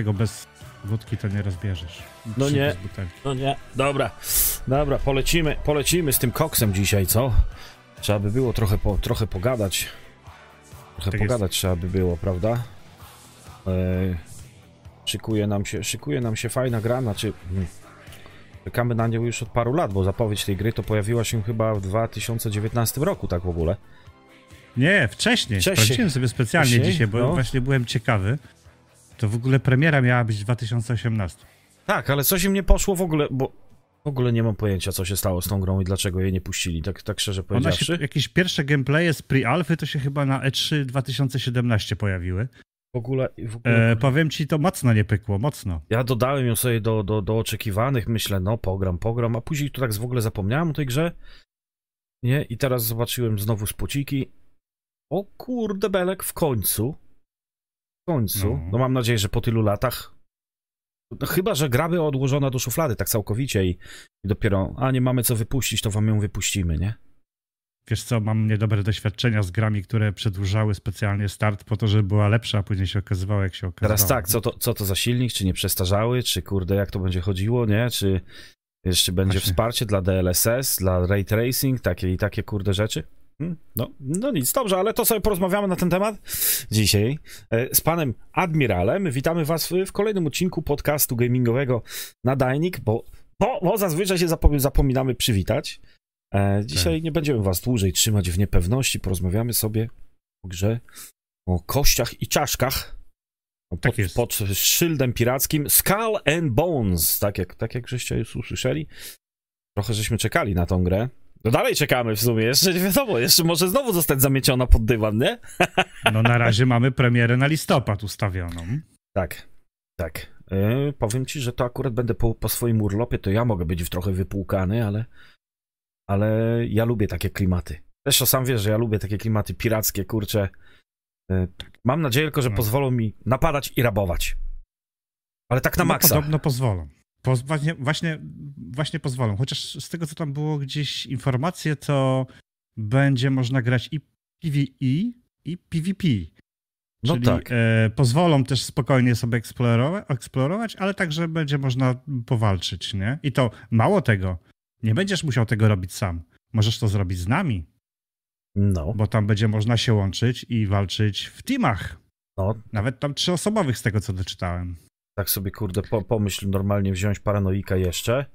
tego bez wódki to nie rozbierzesz. No Trzy nie. No nie, dobra, dobra, polecimy, polecimy z tym koksem dzisiaj, co? Trzeba by było trochę, po, trochę pogadać. Trochę Tak pogadać trzeba by było, prawda? E, szykuje nam się, szykuje nam się fajna gra, znaczy... hmm, Czekamy na nią już od paru lat, bo zapowiedź tej gry to pojawiła się chyba w 2019 roku, tak w ogóle. Nie, wcześniej. Wcześniej. Sprawdziłem sobie specjalnie Wcześniej? dzisiaj, bo No. właśnie byłem ciekawy. To w ogóle premiera miała być w 2018. Tak, ale coś im nie poszło w ogóle, bo w ogóle nie mam pojęcia, co się stało z tą grą i dlaczego jej nie puścili, tak, tak szczerze Ona powiedziawszy. się, jakieś pierwsze gameplaye z pre-alfy to się chyba na E E3 2017 pojawiły. W ogóle, w ogóle E, powiem ci, to mocno nie pykło, mocno. Ja dodałem ją sobie do, do, do oczekiwanych, myślę, no pogram, pogram, a później tu tak w ogóle zapomniałem o tej grze. Nie, i teraz zobaczyłem znowu spociki. O kurde belek, w końcu. Końcu. No. No, mam nadzieję, że po tylu latach. No, chyba, że gra była odłożona do szuflady tak całkowicie i, i dopiero, a nie mamy co wypuścić, to wam ją wypuścimy, nie? Wiesz co, mam niedobre doświadczenia z grami, które przedłużały specjalnie start po to, żeby była lepsza, a później się okazywało, jak się okazało. Teraz tak, co to, co to za silnik, czy nie przestarzały, czy kurde, jak to będzie chodziło, nie? Czy jeszcze będzie Właśnie. wsparcie dla DLSS, dla Ray Tracing, takie i takie kurde rzeczy? Hmm, No, no nic, dobrze, ale to sobie porozmawiamy na ten temat dzisiaj e, z panem Admiralem. Witamy was w, kolejnym odcinku podcastu gamingowego Nadajnik, bo, bo, bo zazwyczaj się zapom- zapominamy przywitać. E, dzisiaj Tak. nie będziemy was dłużej trzymać w niepewności, porozmawiamy sobie o grze, o kościach i czaszkach. No, Tak pod, jest. pod szyldem pirackim Skull and Bones, tak jak, tak jak żeście już usłyszeli. Trochę żeśmy czekali na tą grę. No dalej czekamy w sumie, jeszcze nie wiadomo, jeszcze może znowu zostać zamieciona pod dywan, nie? No na razie mamy premierę na listopad ustawioną. Tak, tak. E, powiem ci, że to akurat będę po, po swoim urlopie, to ja mogę być w trochę wypłukany, ale, ale ja lubię takie klimaty. Zresztą sam wiesz, że ja lubię takie klimaty pirackie, kurcze. E, mam nadzieję tylko, że No. pozwolą mi napadać i rabować. Ale tak na No, maksa. podobno pozwolą. Po, właśnie, właśnie, właśnie pozwolą. Chociaż z tego, co tam było gdzieś informacje, to będzie można grać i PvE, i PvP. No Czyli tak. e, pozwolą też spokojnie sobie eksplorować, eksplorować, ale także będzie można powalczyć, nie? I to mało tego, nie będziesz musiał tego robić sam. Możesz to zrobić z nami, No, bo tam będzie można się łączyć i walczyć w teamach. no, Nawet tam trzyosobowych z tego, co doczytałem. Tak sobie, kurde, po, pomyśl normalnie wziąć paranoika jeszcze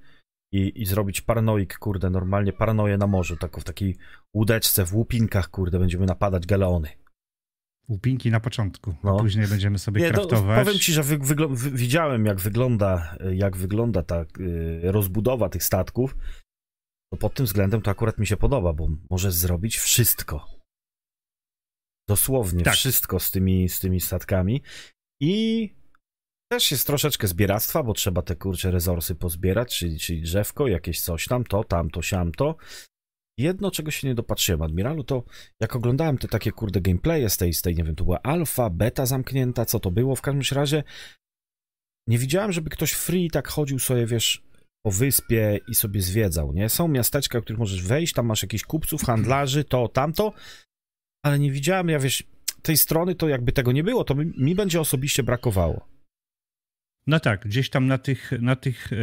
i, i zrobić paranoik, kurde, normalnie paranoję na morzu, tak, w takiej łódeczce, w łupinkach, kurde, będziemy napadać galeony. Łupinki na początku, No. a później będziemy sobie Nie, no, kraftować. powiem ci, że wy, wygl- wy, widziałem, jak wygląda, jak wygląda ta y, rozbudowa tych statków. To pod tym względem to akurat mi się podoba, bo możesz zrobić wszystko. Dosłownie Tak. wszystko z tymi, z tymi statkami. I też jest troszeczkę zbieractwa, bo trzeba te kurcze rezorsy pozbierać, czyli, czyli drzewko, jakieś coś tam, to, tamto, siamto. Jedno, czego się nie dopatrzyłem, Admiralu, to jak oglądałem te takie kurde gameplaye z tej, z tej, nie wiem, to była alfa, beta zamknięta, co to było, w każdym razie nie widziałem, żeby ktoś free tak chodził sobie, wiesz, po wyspie i sobie zwiedzał, nie? Są miasteczka, w których możesz wejść, tam masz jakichś kupców, handlarzy, to, tamto, ale nie widziałem, ja wiesz, tej strony to jakby tego nie było, to mi, mi będzie osobiście brakowało. No tak, gdzieś tam na tych, na tych, e,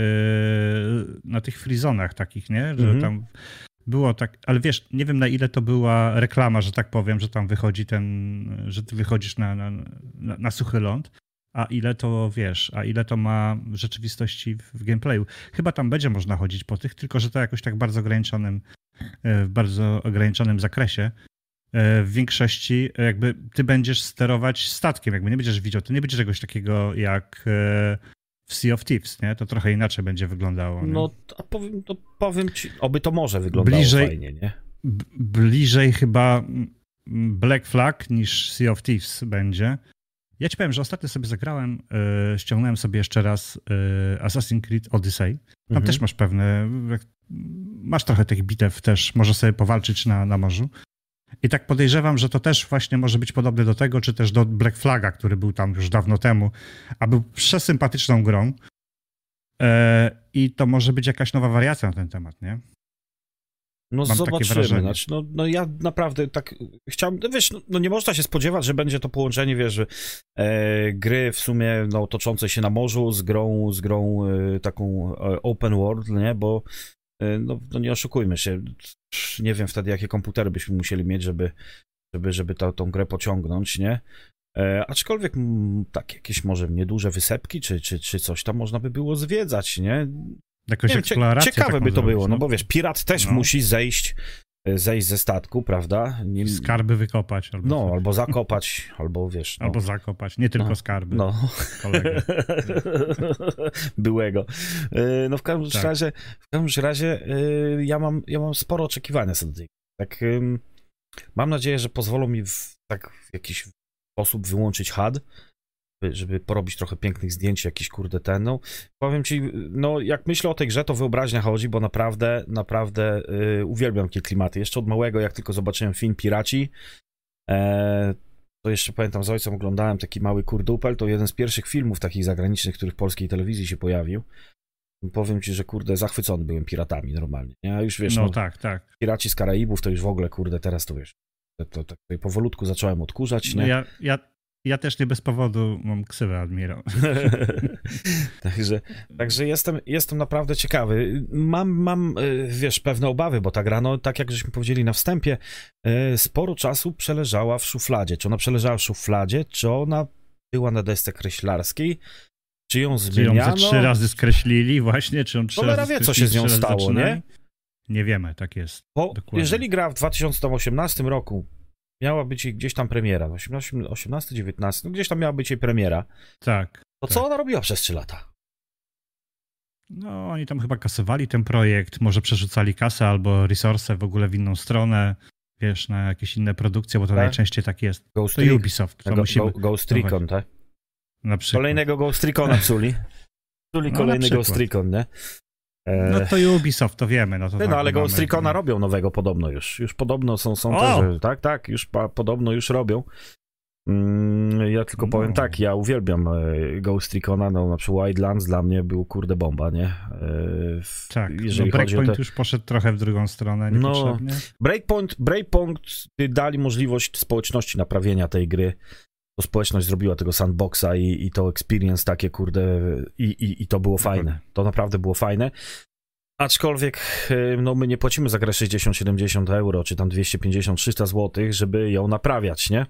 na tych frizonach takich, nie? Że Mhm. tam było tak, ale wiesz, nie wiem na ile to była reklama, że tak powiem, że tam wychodzi ten, że ty wychodzisz na, na, na, na suchy ląd, a ile to, wiesz, a ile to ma w rzeczywistości w, w gameplayu. Chyba tam będzie można chodzić po tych, tylko że to jakoś tak bardzo ograniczonym, e, w bardzo ograniczonym zakresie. E, W większości e, jakby ty będziesz sterować statkiem, jakby nie będziesz widział, to nie będzie czegoś takiego jak e, w Sea of Thieves, nie? To trochę inaczej będzie wyglądało. nie? No, a powiem, to powiem ci, oby to może wyglądało Bliżej- fajnie, nie? Bliżej chyba Black Flag niż Sea of Thieves będzie. Ja ci powiem, że ostatnio sobie zagrałem, e, ściągnąłem sobie jeszcze raz e, Assassin's Creed Odyssey. Tam Mhm. też masz pewne, masz trochę tych bitew też, może sobie powalczyć na, na morzu. I tak podejrzewam, że to też właśnie może być podobne do tego, czy też do Black Flaga, który był tam już dawno temu, a był przesympatyczną grą. E, I to może być jakaś nowa wariacja na ten temat, nie? No Mam zobaczymy. Znaczy, no, no ja naprawdę tak chciałem, no wiesz, no, no nie można się spodziewać, że będzie to połączenie, wiesz, e, gry w sumie no, toczące się na morzu z grą, z grą e, taką e, open world, nie, bo no, no nie oszukujmy się, nie wiem wtedy jakie komputery byśmy musieli mieć, żeby, żeby, żeby tą, tą grę pociągnąć, nie. E, aczkolwiek m, tak jakieś może nieduże wysepki, czy, czy, czy coś tam można by było zwiedzać, nie? Jakąś Nie wiem, ciekawe by to było, no bo wiesz, pirat też No. musi zejść, zejść ze statku, prawda? Nie, Skarby wykopać albo, no, coś. albo zakopać, albo wiesz, no, albo zakopać. Nie tylko No. skarby. no. Kolegę. byłego. E, No w każdym Tak. razie, w każdym razie e, ja mam, ja mam sporo oczekiwania co do tej. Tak, mam nadzieję, że pozwolą mi w, tak w jakiś sposób wyłączyć HUD, żeby porobić trochę pięknych zdjęć, jakiś kurde ten, no. Powiem ci, no jak myślę o tej grze, to wyobraźnia chodzi, bo naprawdę, naprawdę y, uwielbiam takie klimaty. Jeszcze od małego, jak tylko zobaczyłem film Piraci, e, to jeszcze pamiętam z ojcem oglądałem taki mały kurdupel, to jeden z pierwszych filmów takich zagranicznych, który w polskiej telewizji się pojawił. Powiem ci, że kurde, zachwycony byłem piratami normalnie. nie? A już wiesz, no no, tak, tak. piraci z Karaibów to już w ogóle, kurde, teraz to wiesz, to, to, to, to powolutku zacząłem odkurzać, No nie? ja, ja, ja też nie bez powodu mam ksywę admirał. także, także jestem, jestem naprawdę ciekawy. Mam, mam, y, wiesz, pewne obawy, bo ta gra, no tak jak żeśmy powiedzieli na wstępie, y, sporo czasu przeleżała w szufladzie. Czy ona przeleżała w szufladzie, czy ona była na desce kreślarskiej, czy ją Czy ją zmieniano? ze trzy razy skreślili właśnie, czy ją trzy Cholera razy wie, co się z nią stało, nie? Nie wiemy, tak jest. Bo Dokładnie. jeżeli gra w 2018 roku miała być jej gdzieś tam premiera, 18, 18 19, no gdzieś tam miała być jej premiera, Tak. to Tak. co ona robiła przez 3 lata? No, oni tam chyba kasowali ten projekt, może przerzucali kasę albo resurse w ogóle w inną stronę, wiesz, na jakieś inne produkcje, bo to Tak. najczęściej tak jest. Ghost To Recon, Ubisoft, to go, musimy go, Ghost Recon, tak? na przykład. Kolejnego Ghost Recona psuli. Psuli No, kolejny. Ghost Recon, nie? E, No to Ubisoft, to wiemy. No, to no, tak, ale Ghost Recona robią nowego podobno już. Już podobno są, są O! te, że, tak, tak, już pa, podobno już robią. Mm, ja tylko No. powiem tak, ja uwielbiam e, Ghost Recona, no na przykład Wildlands dla mnie był kurde bomba, nie? E, w- Tak, jeżeli no chodzi o Breakpoint te... już poszedł trochę w drugą stronę, No. Breakpoint, Breakpoint dali możliwość społeczności naprawienia tej gry. To społeczność zrobiła tego sandboxa i, i to experience takie, kurde, i, i, i to było fajne. To naprawdę było fajne. Aczkolwiek, y, no my nie płacimy za grę 60-70 euro, czy tam 250-300 zł, żeby ją naprawiać, nie?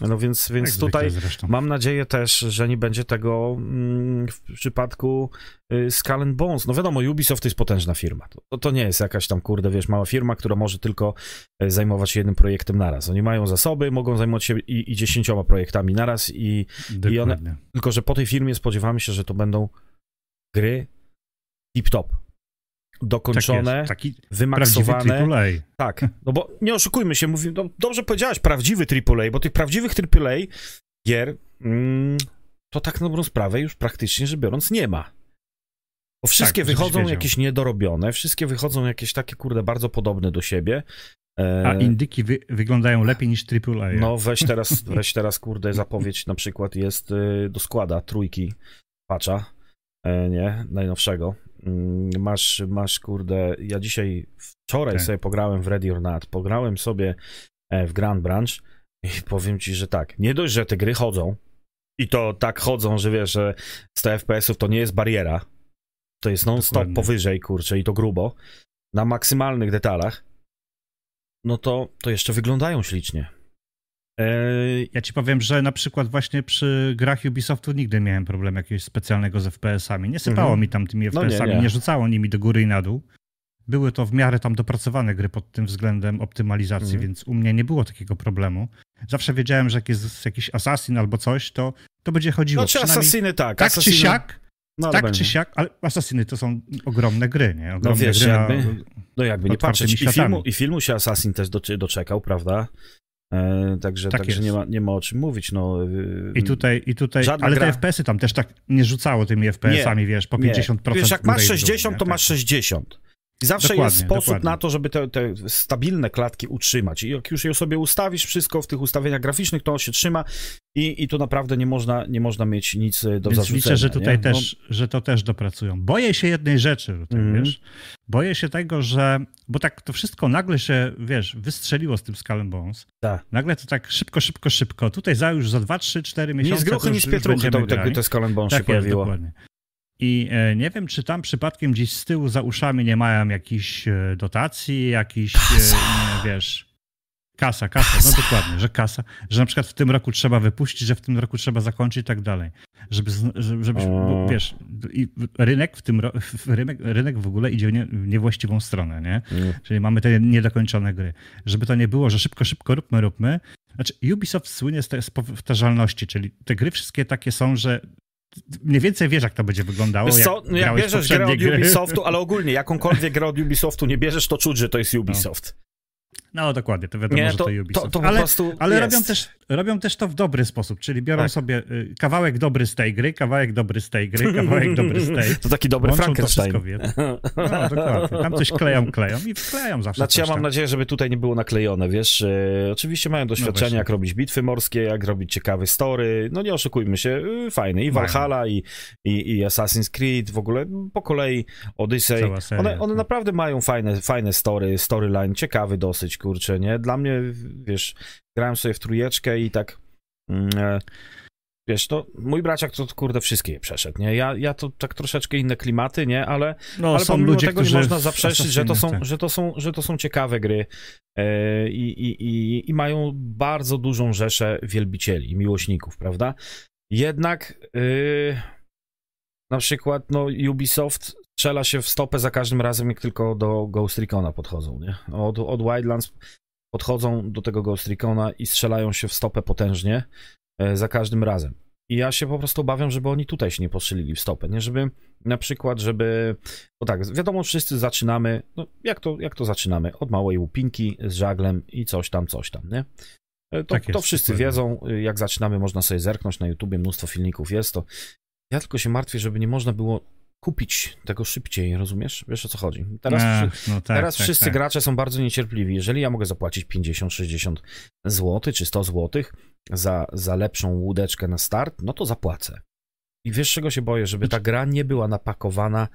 No więc, więc Jak tutaj. Mam nadzieję też, że nie będzie tego mm, w przypadku y, Skull and Bones. No wiadomo, Ubisoft to jest potężna firma. To, to nie jest jakaś tam, kurde, wiesz, mała firma, która może tylko y, zajmować się jednym projektem naraz. Oni mają zasoby, mogą zajmować się i, i dziesięcioma projektami naraz i i one- tylko, że po tej firmie spodziewamy się, że to będą gry tip-top. Tak Dokończone, jest, taki wymaksowane. Tak, no bo nie oszukujmy się, mówię, no dobrze powiedziałeś, prawdziwy AAA, bo tych prawdziwych AAA gier mm, to tak na dobrą sprawę już praktycznie rzecz biorąc nie ma. Bo wszystkie Tak, wychodzą jakieś niedorobione, wszystkie wychodzą jakieś takie, kurde, bardzo podobne do siebie. E, A indyki wy, wyglądają lepiej niż AAA. no weź teraz, weź teraz, kurde, zapowiedź na przykład jest y, do składa trójki patcha, e, nie, najnowszego. Mm, Masz, masz, kurde, ja dzisiaj, wczoraj Tak. sobie pograłem w Ready or Not, pograłem sobie e, w Grand Branch i powiem ci, że tak, nie dość, że te gry chodzą i to tak chodzą, że wiesz, że 100 FPS-ów to nie jest bariera, to jest non-stop powyżej, kurczę, i to grubo, na maksymalnych detalach, no to, to jeszcze wyglądają ślicznie. Eee, Ja ci powiem, że na przykład właśnie przy grach Ubisoftu nigdy miałem problemu jakiegoś specjalnego z FPS-ami. Nie sypało Mhm. mi tam tymi No nie, FPS-ami, nie. nie, rzucało nimi do góry i na dół. Były to w miarę tam dopracowane gry pod tym względem optymalizacji, Mhm. więc u mnie nie było takiego problemu. Zawsze wiedziałem, że jak jest jakiś assassin albo coś, to, to będzie chodziło. no czy asasyny tak. tak asasyny, czy siak, no, tak będzie. czy siak, ale asasyny to są ogromne gry, nie? Ogromne wiesz, gry na- jakby- No jakby nie patrzeć. I filmu, I filmu się Assassin też doczekał, prawda? E, także Tak także nie, ma, nie ma o czym mówić. No, y, I tutaj, i tutaj, ale gra- te FPS-y tam też tak nie rzucało tymi FPS-ami, wiesz, po 50%. Wiesz, jak masz i w dół, 60, nie? to Tak. masz 60. I zawsze Dokładnie, jest sposób dokładnie. na to, żeby te, te stabilne klatki utrzymać. I jak już je sobie ustawisz wszystko w tych ustawieniach graficznych, to on się trzyma. I, I tu naprawdę nie można, nie można mieć nic e, do Więc zarzucenia. liczę, że tutaj nie? też, że to też dopracują. Boję się jednej rzeczy, tutaj, Mhm. wiesz. Boję się tego, że, bo tak to wszystko nagle się, wiesz, wystrzeliło z tym Skull Bones. Tak. Nagle to tak szybko, szybko, szybko. Tutaj za już za 2, 3, 4 miesiące. Nie z gruchy, to ni już- z pietruchy to, to, to Skull Bones Tak się pojawiło. dokładnie. I e, nie wiem, czy tam przypadkiem gdzieś z tyłu za uszami nie mają jakichś e, dotacji, jakiś, nie, wiesz, kasa, kasa, no dokładnie, że kasa, że na przykład w tym roku trzeba wypuścić, że w tym roku trzeba zakończyć i tak dalej. Żeby, zn- żeby, żeby bo, wiesz, rynek w tym, rynek, rynek w ogóle idzie w nie, w niewłaściwą stronę, nie? Mm. Czyli mamy te niedokończone gry. Żeby to nie było, że szybko, szybko róbmy, róbmy. Znaczy Ubisoft słynie z, te, z powtarzalności, czyli te gry wszystkie takie są, że mniej więcej wiesz, jak to będzie wyglądało. Wiesz jak co, no jak w bierzesz grę od gry. Ubisoftu, ale ogólnie jakąkolwiek grę od Ubisoftu nie bierzesz, to czuć, że to jest Ubisoft. No dokładnie, to wiadomo, Nie, że to, to, to, Ubisoft. to po ale ale robią, też, robią też to w dobry sposób, czyli biorą Tak. sobie y, kawałek dobry z tej gry, kawałek dobry z tej gry, kawałek dobry z tej. To taki dobry Łączą to Frankenstein. wszystko jedno. No dokładnie, tam coś kleją, kleją i wkleją zawsze Znaczy ja mam tam. nadzieję, żeby tutaj nie było naklejone, wiesz, e, oczywiście mają doświadczenie, właśnie. jak robić bitwy morskie, jak robić ciekawe story, no nie oszukujmy się, y, fajne, i. Valhalla, i, i, i Assassin's Creed, w ogóle po kolei Odyssey, seria, one, one tak. naprawdę mają fajne, fajne story, storyline, ciekawy dosyć, kurczę, nie, dla mnie, wiesz, grałem sobie w trójeczkę i tak, mm, e, wiesz, to mój braciak to kurde wszystkie je przeszedł, nie, ja, ja to tak troszeczkę inne klimaty, nie, ale No, ale są pomimo ludzie, tego nie można zaprzeczyć, że to, są, tak. że, to są, że to są ciekawe gry e, i, i, i, mają bardzo dużą rzeszę wielbicieli, miłośników, prawda? Jednak e, na przykład no, Ubisoft strzela się w stopę za każdym razem, jak tylko do Ghost Recona podchodzą, nie? Od, od Wildlands podchodzą do tego Ghost Recona i strzelają się w stopę potężnie e, za każdym razem. I ja się po prostu obawiam, żeby oni tutaj się nie postrzelili w stopę, nie? Żeby na przykład, żeby... Bo tak, wiadomo, wszyscy zaczynamy, no jak to, jak to zaczynamy? Od małej łupinki z żaglem i coś tam, coś tam, nie? E, To, Tak jest, to wszyscy dokładnie. wiedzą, y, jak zaczynamy, można sobie zerknąć na YouTubie, mnóstwo filmików jest to. Ja tylko się martwię, żeby nie można było kupić tego szybciej, rozumiesz? Wiesz o co chodzi? Teraz, Ach, no tak, teraz tak, wszyscy tak. gracze są bardzo niecierpliwi. Jeżeli ja mogę zapłacić 50, 60 zł czy 100 zł za, za lepszą łódeczkę na start, no to zapłacę. I wiesz czego się boję? Żeby ta gra nie była napakowana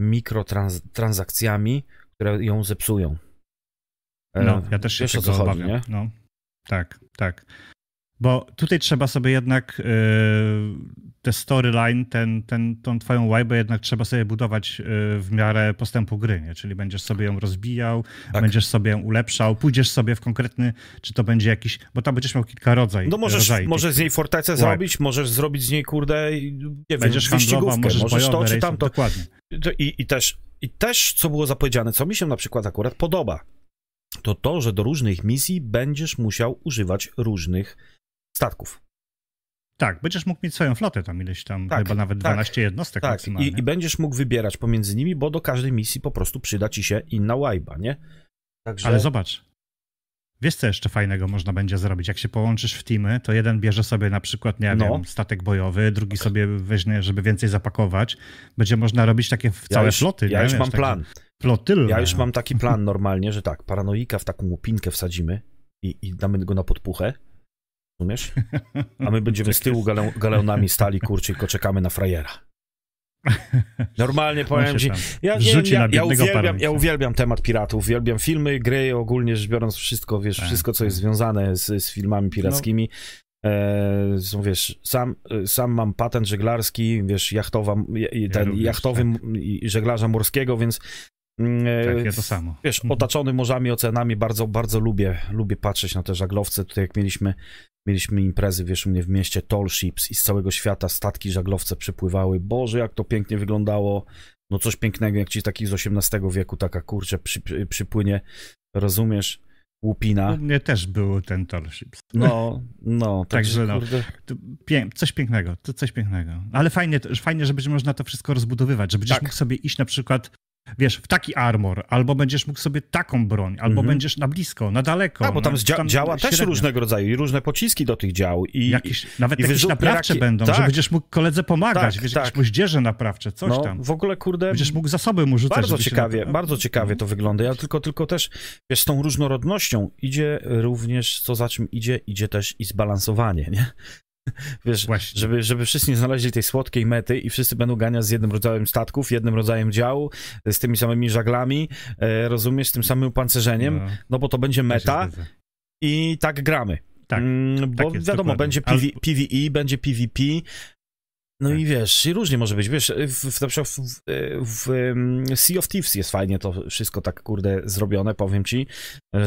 mikrotransakcjami, które ją zepsują. E, No, ja też się wiesz o tego co chodzi, obawiam. nie? No, tak, tak. Bo tutaj trzeba sobie jednak yy, te storyline, ten, ten, tą twoją łajbę jednak trzeba sobie budować yy, w miarę postępu gry, nie? Czyli będziesz sobie ją rozbijał, Tak. będziesz sobie ją ulepszał, pójdziesz sobie w konkretny, czy to będzie jakiś, bo tam będziesz miał kilka rodzajów. No możesz, możesz z niej fortecę zrobić, możesz zrobić z niej, kurde, nie wiem, Będziesz handlował, wyścigówkę, możesz, możesz to czy tamto. Dokładnie. To I, I też, I też, co było zapowiedziane, co mi się na przykład akurat podoba, to to, że do różnych misji będziesz musiał używać różnych statków. Tak, będziesz mógł mieć swoją flotę tam ileś tam, Tak, chyba nawet tak, 12 jednostek Tak, maksymalnie. i, i będziesz mógł wybierać pomiędzy nimi, bo do każdej misji po prostu przyda ci się inna łajba, nie? Także... Ale zobacz. Wiesz, co jeszcze fajnego można będzie zrobić? Jak się połączysz w teamy, to jeden bierze sobie na przykład, nie No. wiem, statek bojowy, drugi sobie weźmie, żeby więcej zapakować. Będzie można robić takie w całe ja już, floty. Ja nie? już Wiesz, mam plan. Flotylne. Ja już mam taki plan normalnie, że tak, paranoika w taką łupinkę wsadzimy i, i damy go na podpuchę. Rozumiesz? A my będziemy z tyłu gale, galeonami stali, kurczę, tylko czekamy na frajera. Normalnie powiem ci. Ja, ja, ja, ja, uwielbiam, ja uwielbiam temat piratów, uwielbiam filmy, gry, ogólnie rzecz biorąc wszystko, wiesz, Tak, wszystko, co jest tak. związane z, z filmami pirackimi. E, są, wiesz, sam, sam mam patent żeglarski, wiesz, jachtowa, ten również, jachtowy i żeglarza morskiego, więc e, Tak, ja to samo. Wiesz, otaczony morzami, oceanami, bardzo, bardzo lubię, lubię patrzeć na te żaglowce. Tutaj jak mieliśmy, mieliśmy imprezy, wiesz, u mnie w mieście Tall Ships i z całego świata statki żaglowce przypływały. Boże, jak to pięknie wyglądało. No coś pięknego, jak ci takich z XVIII wieku taka, kurczę, przy, przy, przypłynie, rozumiesz, łupina. U mnie też był ten Torships. No, no, także, Także no. Pię- coś pięknego, to coś pięknego. Ale fajnie, fajnie, że będzie można to wszystko rozbudowywać, że będziesz Tak. mógł sobie iść na przykład, wiesz, w taki armor, albo będziesz mógł sobie taką broń, albo Mhm. będziesz na blisko, na daleko. A, bo tam, na, dzia- działa też średnio. różnego rodzaju i różne pociski do tych dział i, Jakieś, nawet i jakieś naprawcze raki- będą, tak. że będziesz mógł koledze pomagać, Tak, wiesz, tak. jakieś moździerze naprawcze, coś no, tam. w ogóle, kurde, Będziesz mógł zasoby mu rzucać. Bardzo ciekawie, na bardzo ciekawie to wygląda. Ja tylko, tylko też, wiesz, z tą różnorodnością idzie również, co za czym idzie, idzie też i zbalansowanie, nie? Wiesz, Właśnie. żeby, żeby wszyscy nie znaleźli tej słodkiej mety i wszyscy będą ganiać z jednym rodzajem statków, jednym rodzajem działu, z tymi samymi żaglami, e, rozumiesz, z tym samym opancerzeniem, no, No, bo to będzie meta i tak gramy. Tak, Mm, bo tak jest, wiadomo, dokładnie. będzie PV, PvE, będzie PvP, no Tak. i wiesz, i różnie może być, wiesz, w, w, na przykład w, w, w em, Sea of Thieves jest fajnie to wszystko tak, kurde, zrobione, powiem ci,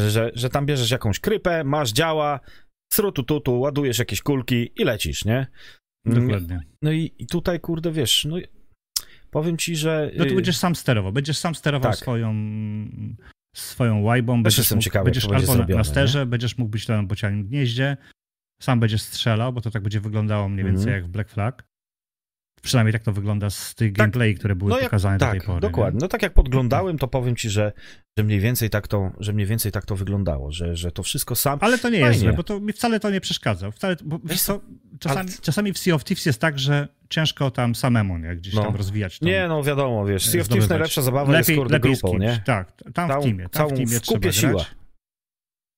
że, że tam bierzesz jakąś krypę, masz działa, srutu tutu, ładujesz jakieś kulki i lecisz, nie? Mm, Dokładnie. No i, i tutaj, kurde, wiesz, no powiem ci, że... No to y, będziesz sam sterował. Będziesz sam sterował Tak. swoją, swoją łajbą. Będziesz jestem mógł, ciekawy, będziesz albo na, zrobione, na sterze, będziesz mógł być na bocianim gnieździe, sam będziesz strzelał, bo to tak będzie wyglądało mniej więcej Mhm. jak w Black Flag. Przynajmniej tak to wygląda z tych Tak. gameplay, które były no jak, pokazane do tak, tej pory. dokładnie. No tak jak podglądałem, to powiem ci, że, że mniej więcej tak to, że mniej więcej tak to wyglądało, że, że to wszystko sam... Ale to nie jest Fajnie. złe, bo to mi wcale to nie przeszkadza. Wcale, bo wiesz co, czasami, czasami w Sea of Thieves jest tak, że ciężko tam samemu nie, gdzieś No. tam rozwijać tą, Nie, no wiadomo, wiesz, Sea of Thieves najlepsza zabawa jest, kurde, grupą, kimś. nie? Tak, tam Całą- w teamie, tam całą w teamie trzeba siła. grać.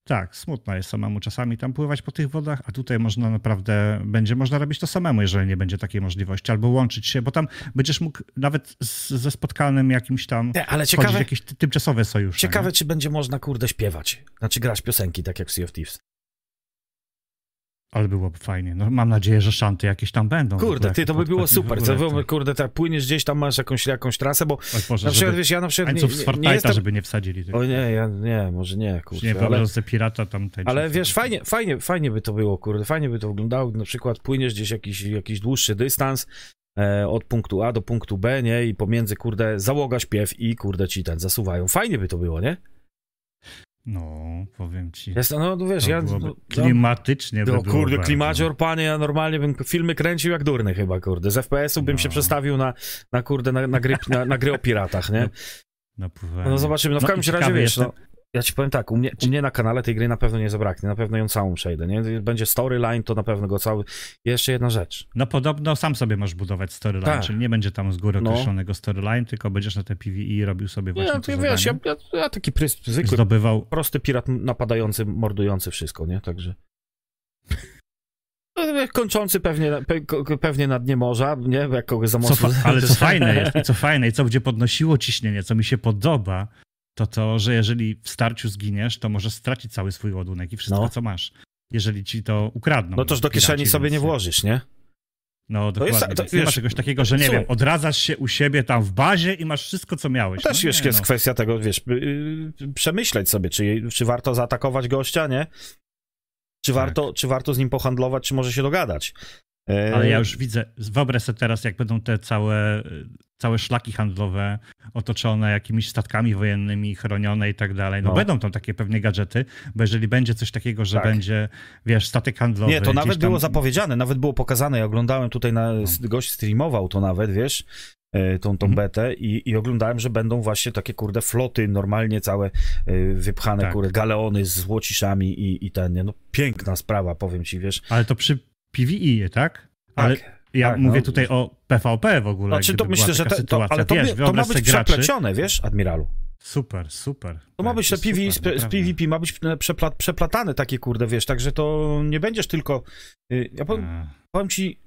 Tak, smutno jest samemu czasami tam pływać po tych wodach, a tutaj można naprawdę, będzie można robić to samemu, jeżeli nie będzie takiej możliwości, albo łączyć się, bo tam będziesz mógł nawet z, ze spotkanym jakimś tam Nie, ale w ciekawe, jakieś ty- tymczasowe sojusze. ciekawe, nie? czy będzie można, kurde, śpiewać. Znaczy grać piosenki, tak jak w Sea of Thieves. Ale byłoby fajnie. No, mam nadzieję, że szanty jakieś tam będą. Kurde, ty, to by było super. Co, kurde, tak płyniesz gdzieś tam, masz jakąś, jakąś trasę, bo Oj Boże, na przykład, wiesz, ja na przykład nie, nie, nie jestem... żeby nie wsadzili tego. O nie, ja, nie, może nie, kurczę, nie ale... sobie pirata tam tańczącego. Ale wiesz, fajnie, fajnie, fajnie by to było, kurde, fajnie by to wyglądało, na przykład płyniesz gdzieś jakiś, jakiś dłuższy dystans e, od punktu A do punktu B, nie, i pomiędzy, kurde, załoga, śpiew i, kurde, ci ten zasuwają. Fajnie by to było, nie? No, powiem ci. Jest, no, no wiesz, to ja... byłoby No, klimatycznie by no, było kurde, bardzo. klimacior, panie, ja normalnie bym filmy kręcił jak durny chyba, kurde. Z FPS-u bym No. się przestawił na, na kurde, na, na, gry, na, na gry o piratach, nie? No zobaczymy, no w No i każdym razie, wiesz, jestem- no, ja ci powiem tak, u mnie, u mnie na kanale tej gry na pewno nie zabraknie, na pewno ją całą przejdę, nie? Będzie storyline, to na pewno go cały... Jeszcze jedna rzecz. No podobno sam sobie możesz budować storyline, Tak. czyli nie będzie tam z góry No. określonego storyline, tylko będziesz na te PvE robił sobie właśnie Nie, to ty wiesz, ja, ja, ja taki prys, zwykły, Zdobywał, prosty pirat napadający, mordujący wszystko, nie? Także... No, Kończący pewnie, pe, pewnie na dnie morza, nie? Jak kogoś za mocno... ale co fajne jest, i co fajne, i co będzie podnosiło ciśnienie, co mi się podoba, to to, że jeżeli w starciu zginiesz, to możesz stracić cały swój ładunek i wszystko, No. co masz. Jeżeli ci to ukradną. No toż do piraci, kieszeni sobie więc- nie włożysz, nie? No To jest- dokładnie. to nie ma wiesz, czegoś takiego, że nie słuchaj. wiem, odradzasz się u siebie tam w bazie i masz wszystko, co miałeś. Też no, wiesz, nie, jest no. kwestia tego, wiesz, yy, przemyśleć sobie, czy, czy warto zaatakować gościa, nie? Czy, Tak. warto, czy warto z nim pohandlować, czy może się dogadać. E, Ale ja już widzę, wyobraź sobie teraz, jak będą te całe, całe szlaki handlowe otoczone jakimiś statkami wojennymi, chronione i tak dalej. No, No. będą tam takie pewnie gadżety, bo jeżeli będzie coś takiego, że Tak. będzie, wiesz, statek handlowy. Nie, to nawet tam- było zapowiedziane, nawet było pokazane. Ja oglądałem tutaj, na, No. gość streamował to nawet, wiesz, e, tą, tą Mhm. betę i, i oglądałem, że będą właśnie takie, kurde, floty normalnie całe e, wypchane, Tak. kurde, galeony z złociszami i, i ten, no piękna sprawa, powiem ci, wiesz. Ale to przy PvE, tak? Ale tak, ja tak, mówię no. tutaj o PvP w ogóle. Znaczy, to myślę, że te, to, ale to, wiesz, to ma być graczy. przeplecione, wiesz, admiralu. Super, super. To ma być te PV, super, z, z. PvP ma być przepla, przeplatane takie, kurde, wiesz, także to nie będziesz tylko... y, Ja powiem, A, powiem ci,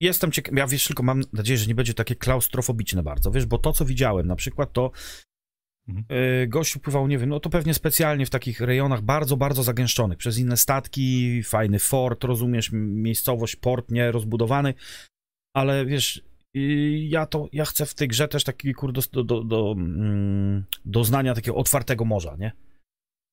jestem ciekaw, ja wiesz, tylko mam nadzieję, że nie będzie takie klaustrofobiczne bardzo, wiesz, bo to, co widziałem, na przykład to Mhm. y, gościu pływał, nie wiem, no to pewnie specjalnie w takich rejonach bardzo, bardzo zagęszczonych, przez inne statki, fajny fort, rozumiesz, miejscowość, port, nie, rozbudowany, ale wiesz, ja to, ja chcę w tej grze też taki, kurde, do, do, do, mm, doznania takiego otwartego morza, nie?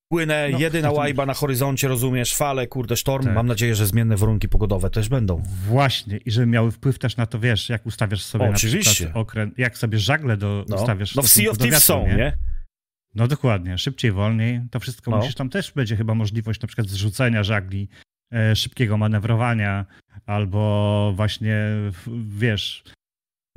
Płynę, No, jedyna łajba na horyzoncie, rozumiesz, fale, kurde, sztorm, Tak. mam nadzieję, że zmienne warunki pogodowe też będą. Właśnie, i żeby miały wpływ też na to, wiesz, jak ustawiasz sobie oczywiście. przykład okręt, jak sobie żagle do, No, ustawiasz no w Sea of Thieves są, nie? No dokładnie, szybciej, wolniej, to wszystko No. musisz, tam też będzie chyba możliwość na przykład zrzucenia żagli, e, szybkiego manewrowania, albo właśnie, wiesz,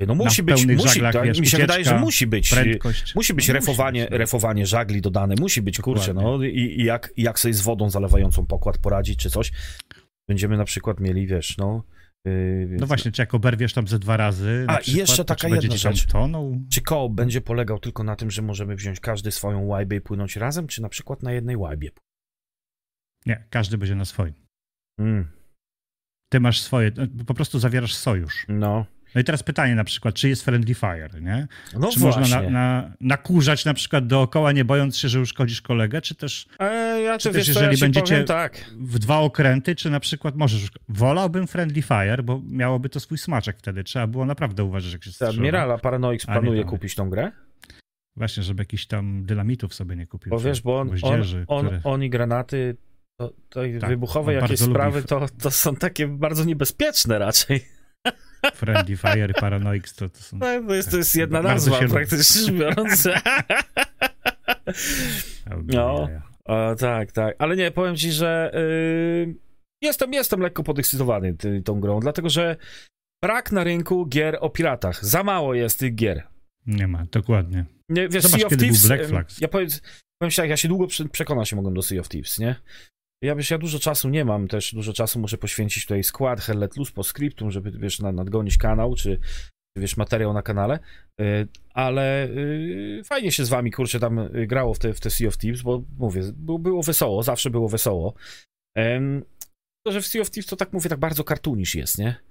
No musi być, musi, żaglach, tak, wiesz, mi się wydaje, że ucieczka, musi być. prędkość. Musi być No, refowanie, być, no. refowanie żagli dodane, musi być, kurczę, Dokładnie. no i, i jak, jak sobie z wodą zalewającą pokład poradzić, czy coś. Będziemy na przykład mieli, wiesz, no... Yy, No właśnie, czy jak oberwiesz tam ze dwa razy, A, przykład, jeszcze taka jedna rzecz. tonął? Czy koop będzie polegał tylko na tym, że możemy wziąć każdy swoją łajbę i płynąć razem, czy na przykład na jednej łajbie? Nie, każdy będzie na swoim. Mm. ty masz swoje, po prostu zawierasz sojusz. No. No i teraz pytanie na przykład, czy jest friendly fire, nie? No czy właśnie. można na, na, nakurzać na przykład dookoła, nie bojąc się, że uszkodzisz kolegę, czy też E, ja Czy też wiesz, ja jeżeli ci będziecie- powiem, tak. w dwa okręty, czy na przykład możesz... Wolałbym friendly fire, bo miałoby to swój smaczek wtedy. Trzeba było naprawdę uważać, jak się strzela. Admirala Paranoix planuje kupić tą grę? Właśnie, żeby jakiś tam dynamitów sobie nie kupił. Bo wiesz, bo on, on, on, które... on i granaty, to, to Tak, wybuchowe jakieś sprawy, to, to są takie bardzo niebezpieczne raczej. Friendly Fire, Paranoix, to, to są... No, to jest, to jest jedna nazwa, praktycznie biorąc. No. O, tak, tak. Ale nie, powiem ci, że yy, jestem, jestem lekko podekscytowany ty, tą grą, dlatego że brak na rynku gier o piratach. Za mało jest tych gier. Nie ma, dokładnie. Nie, wiesz, Zobacz, Sea of kiedy był Thieves, Black Flags. ja powiem, powiem ci tak, ja się długo prze, przekonać się mogłem do Sea of Thieves, nie? Ja wiesz, ja dużo czasu nie mam, też dużo czasu muszę poświęcić tutaj skład, Hellet Luz po scriptum, żeby, wiesz, na- nadgonić kanał, czy, wiesz, materiał na kanale, y, ale y, fajnie się z wami, kurczę, tam y, grało w te, w te Sea of Thieves, bo mówię, było, wesoło, zawsze było wesoło. To, że w Sea of Thieves to tak mówię, tak bardzo kartunisz jest, nie?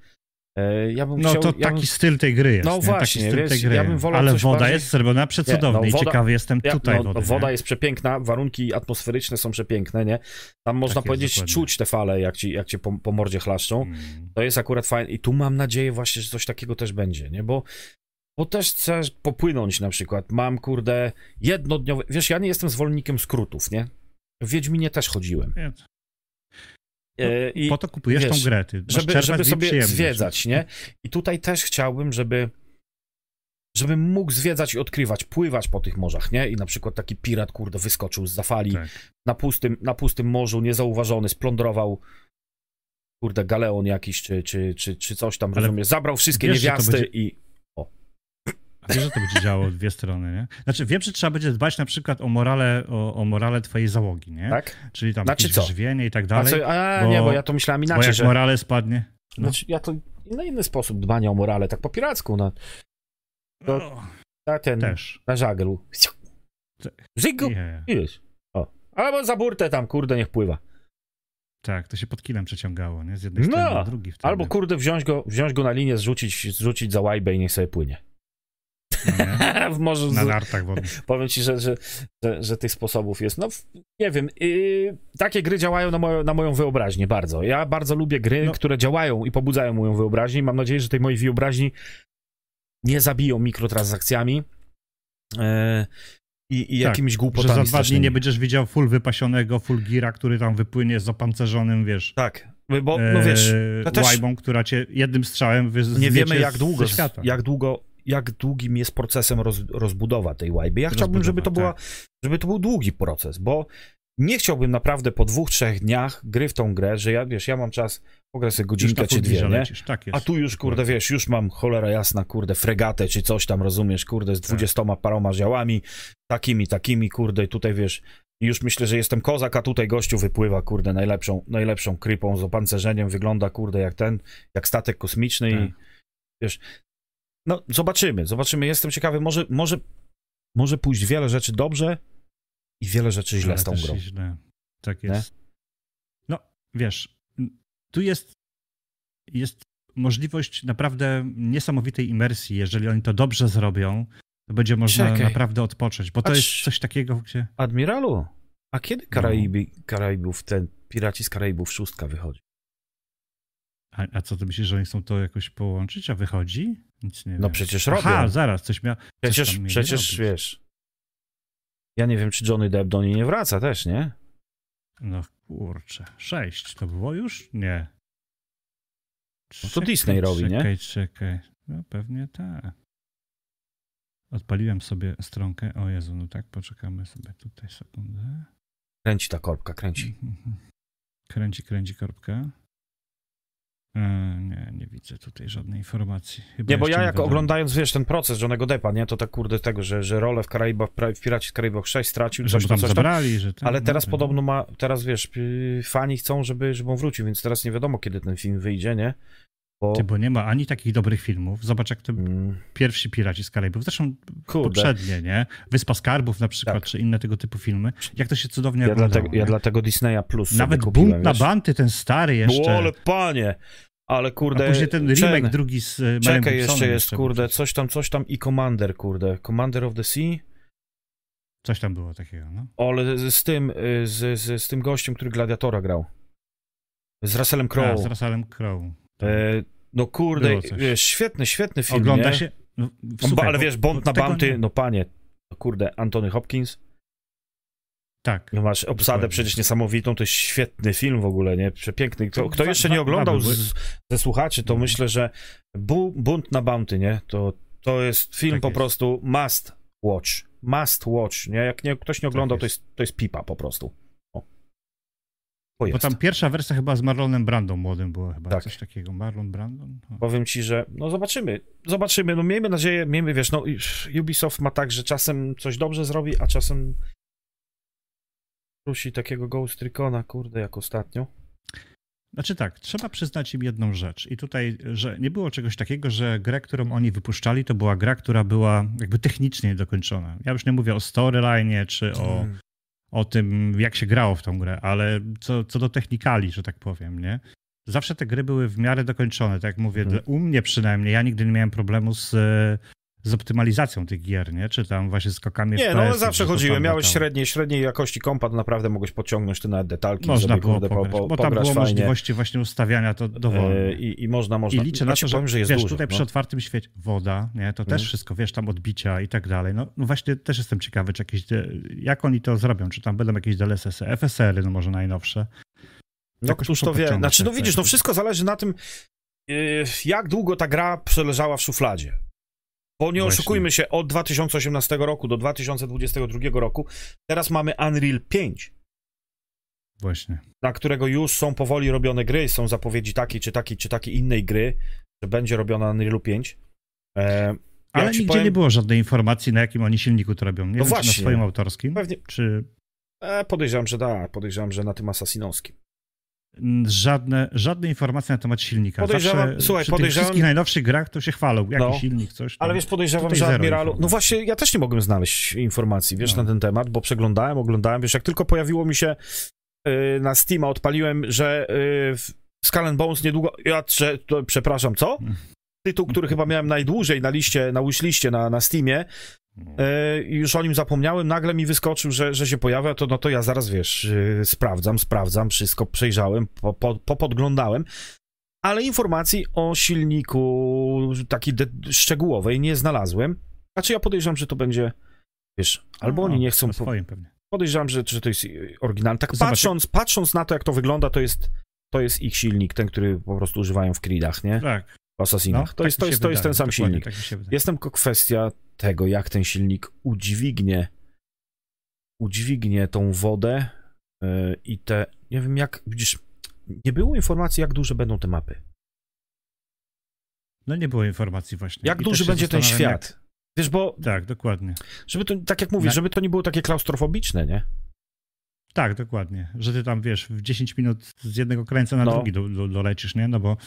E, Ja bym No chciał, to ja taki bym, styl tej gry jest. No nie? właśnie, taki styl wiesz, tej gry. ja Ale woda bardziej- jest zrobiona przecudownie Nie, i no woda- ciekawy jestem Ja, tutaj no, wody. woda nie? jest przepiękna, warunki atmosferyczne są przepiękne, nie? Tam można jest, powiedzieć, dokładnie. czuć te fale, jak ci, jak ci po, po mordzie chlaszczą. Mm. To jest akurat fajne i tu mam nadzieję właśnie, że coś takiego też będzie, nie? Bo, bo też chcę popłynąć na przykład. Mam, kurde, jednodniowe... Wiesz, ja nie jestem zwolennikiem skrótów, nie? W Wiedźminie też chodziłem. Nie, E, I po to kupujesz wiesz, tą grę, ty. Masz żeby, żeby sobie zwiedzać, nie? I tutaj też chciałbym, żeby żebym mógł zwiedzać i odkrywać, pływać po tych morzach, nie? I na przykład taki pirat, kurde, wyskoczył z zafali Tak. na, pustym, na pustym morzu, niezauważony, splądrował kurde, galeon jakiś, czy, czy, czy, czy coś tam, Ale rozumiesz? Zabrał wszystkie wiesz, niewiasty będzie- i... A wiesz, że to będzie działało w dwie strony, nie? Znaczy, wiem, że trzeba będzie dbać na przykład o morale, o, o morale twojej załogi, nie? Tak? Czyli tam Znaczy jakieś co? wyżywienie i tak A, dalej. co, a bo- nie, bo ja to myślałem bo inaczej, jak że... morale spadnie... No. Znaczy, ja to na inny sposób dbania o morale, tak po piracku, no. To- Na ten, też. na żaglu. Nie. Idziesz. O. Albo za burtę tam, kurde, niech pływa. Tak, to się pod kilem przeciągało, nie? Z jednej No, strony do drugiej wtedy. Albo kurde, wziąć go, wziąć go na linię, zrzucić, zrzucić za łajbę i niech sobie płynie. No w morzu. Na nartach wodnych. Powiem ci, że, że, że, że tych sposobów jest. No, nie wiem. Yy, takie gry działają na, moją na moją wyobraźnię bardzo. Ja bardzo lubię gry, No. które działają i pobudzają moją wyobraźnię. Mam nadzieję, że tej mojej wyobraźni nie zabiją mikrotransakcjami. Yy, i, i Tak, jakimiś Że głupotami za dwa dni nie będziesz widział full wypasionego, full gira, który tam wypłynie z opancerzonym, wiesz, Tak, bo no wiesz, e, to też- łajbą, która cię jednym strzałem wy, nie wiemy jak długo, jak długo, jak długim jest procesem roz, rozbudowa tej łajby. Ja chciałbym, żeby to, była, żeby to był długi proces, bo nie chciałbym naprawdę po dwóch, trzech dniach gry w tą grę, że ja, wiesz, ja mam czas, pogrę sobie godzinkę czy dwie, nie? Tak jest. A tu już, kurde, wiesz, już mam cholera jasna, kurde, fregatę czy coś tam, rozumiesz, kurde, z Tak. dwudziestoma paroma działami, takimi, takimi, kurde, i tutaj, wiesz, i już myślę, że jestem kozak, a tutaj gościu wypływa, kurde, najlepszą, najlepszą krypą z opancerzeniem, wygląda, kurde, jak ten, jak statek kosmiczny i, Tak. wiesz, no, zobaczymy, zobaczymy, jestem ciekawy, może, może, może pójść wiele rzeczy dobrze i wiele rzeczy źle Ale z tą grą. Źle. Tak Nie? jest. No, wiesz, tu jest, jest możliwość naprawdę niesamowitej imersji. Jeżeli oni to dobrze zrobią, to będzie można Czekaj. naprawdę odpocząć, bo to Patrz. jest coś takiego, gdzie... Admiralu, a kiedy No. Karaiby, Karaibów, ten Piraci z Karaibów szóstka wychodzi? A, a co ty myślisz, że oni chcą to jakoś połączyć, a wychodzi? Nic nie No wiem. przecież robią. Aha, zaraz, coś miał... Przecież, mieli przecież robić. wiesz. Ja nie wiem, czy Johnny Depp do niej nie wraca też, nie? No kurczę, sześć to było już? Nie. No to Disney robi, nie? Czekaj, czekaj. No pewnie tak. Odpaliłem sobie stronkę. O Jezu, no tak, poczekamy sobie tutaj sekundę. Kręci ta korbka, kręci. Kręci, kręci korbkę. E, nie, nie widzę tutaj żadnej informacji. Chyba Nie, bo ja jak oglądając, wiesz, ten proces Johnnego Deppa, nie, to tak kurde tego, że, że rolę w Karaibach, w Piraci z Karaibach 6 stracił, Że coś tam, coś tam. zabrali, że tam, Ale no, teraz no. podobno ma, teraz wiesz, yy, fani chcą, żeby, żeby on wrócił, więc teraz nie wiadomo, kiedy ten film wyjdzie, nie? Bo, Ty, bo nie ma ani takich dobrych filmów. Zobacz, jak te mm, pierwsi Piraci z Karaibów, zresztą kurde, poprzednie, nie? Wyspa Skarbów na przykład, Tak. czy inne tego typu filmy. Jak to się cudownie ja oglądało. dlatego, ja dlatego Disneya Plus Nawet kupiłem, Bunt na wiesz? Banty, ten stary jeszcze. Bo, ale panie, Ale kurde. A później ten remake drugi z Melem Czekaj, Gibsonem jeszcze jest, kurde, coś tam, coś tam i Commander, kurde. Commander of the Sea? Coś tam było takiego, no. Ale z, z tym, y, z, z, z tym gościem, który Gladiatora grał. Z Russellem Crowe. z Russellem Crowe. E, no kurde, wiesz, świetny, świetny film, Ogląda nie? się... No, No, słuchaj, ale wiesz, Bond bo na Bounty, no panie, no kurde, Anthony Hopkins, Tak. no masz obsadę Dokładnie. przecież niesamowitą, to jest świetny film w ogóle, nie? Przepiękny. Kto, kto jeszcze nie oglądał z, ze słuchaczy, to No. myślę, że Bu- Bunt na Bounty, nie? To, to jest film Tak po jest. prostu must watch. Must watch, nie? Jak nie, ktoś nie oglądał, to, jest. jest, to jest pipa po prostu. Bo jest. tam pierwsza wersja chyba z Marlonem Brando młodym było chyba Tak. coś takiego. Marlon Brandon? O. Powiem ci, że no zobaczymy, zobaczymy, no miejmy nadzieję, miejmy, wiesz, no Ubisoft ma tak, że czasem coś dobrze zrobi, a czasem prosi takiego Ghost Recona, kurde, jak ostatnio. Znaczy tak, trzeba przyznać im jedną rzecz. I tutaj, że nie było czegoś takiego, że grę, którą oni wypuszczali, to była gra, która była jakby technicznie dokończona. Ja już nie mówię o storyline czy o, Mm. O tym, jak się grało w tą grę, ale co, co do technikali, że tak powiem, nie? Zawsze te gry były w miarę dokończone, tak jak mówię, Mhm. u mnie przynajmniej, ja nigdy nie miałem problemu z, e, z optymalizacją tych gier, nie? Czy tam właśnie skokami Nie, no zawsze chodziłem, miałeś średniej, średniej jakości kompa, to naprawdę mogłeś podciągnąć te nawet detalki, Można było kurde, po, pograć, po, bo tam pograć było fajnie. możliwości właśnie ustawiania to dowolnie. I, I można, można. I liczę na znaczy, to, że powiem, że jest wiesz, dużo. tutaj no. przy otwartym świecie woda, nie, to Mhm. też wszystko, wiesz, tam odbicia i tak dalej. No, no właśnie też jestem ciekawy, czy jakieś, jak oni to zrobią, czy tam będą jakieś DLSS-y, FSR-y, no może najnowsze. No któż to wie. Znaczy, no widzisz, no wszystko zależy na tym, yy, jak długo ta gra przeleżała w szufladzie. Bo nie Właśnie. oszukujmy się, od 2018 roku do 2022 roku teraz mamy Unreal 5, Właśnie. na którego już są powoli robione gry, są zapowiedzi takiej czy takiej czy takiej innej gry, że będzie robiona Unreal 5. E, Ale ci nigdzie powiem- nie było żadnej informacji, na jakim oni silniku to robią. Nie wiem, czy właśnie. na swoim autorskim, Pewnie, czy e, podejrzewam, że da, podejrzewam, że na tym asasinowskim. Żadne, żadne informacje na temat silnika. Podejrzewam- Zawsze słuchaj, przy tych podejrzewam- wszystkich najnowszych grach to się chwalą, jaki No. silnik, coś tam. Ale wiesz, podejrzewam, że Admiralu. No właśnie, ja też nie mogłem znaleźć informacji, wiesz, No. na ten temat, bo przeglądałem, oglądałem. Wiesz, jak tylko pojawiło mi się y, na Steama, odpaliłem, że y, w Skull and Bones niedługo. Ja że, to, przepraszam, co? Mm. Tytuł, który chyba miałem najdłużej na liście, na wishliście na, na Steamie, już o nim zapomniałem, nagle mi wyskoczył, że, że się pojawia, to no to ja zaraz, wiesz, y, sprawdzam, sprawdzam, wszystko przejrzałem, po, po, popodglądałem, ale informacji o silniku takiej szczegółowej nie znalazłem. Znaczy ja podejrzewam, że to będzie, wiesz, albo No, oni nie chcą, po, swoim pewnie. podejrzewam, że, że to jest y, oryginalny. Tak Zobacz, patrząc, patrząc na to, jak to wygląda, to jest, to jest ich silnik, ten, który po prostu używają w Creedach, nie? Tak. W Assassinach. to, tak jest, to, jest, to jest ten sam dokładnie silnik. Tak. Jest tylko kwestia tego, jak ten silnik udźwignie udźwignie tą wodę yy, i te, nie wiem jak, widzisz, nie było informacji, jak duże będą te mapy. No nie było informacji właśnie. Jak I duży będzie ten świat. Wiesz, bo Jak... Tak, dokładnie. żeby to, tak jak mówisz, Na- żeby to nie było takie klaustrofobiczne, nie? Tak, dokładnie. Że ty tam, wiesz, w 10 minut z jednego krańca na No. drugi do, do, dolecisz, nie? No bo,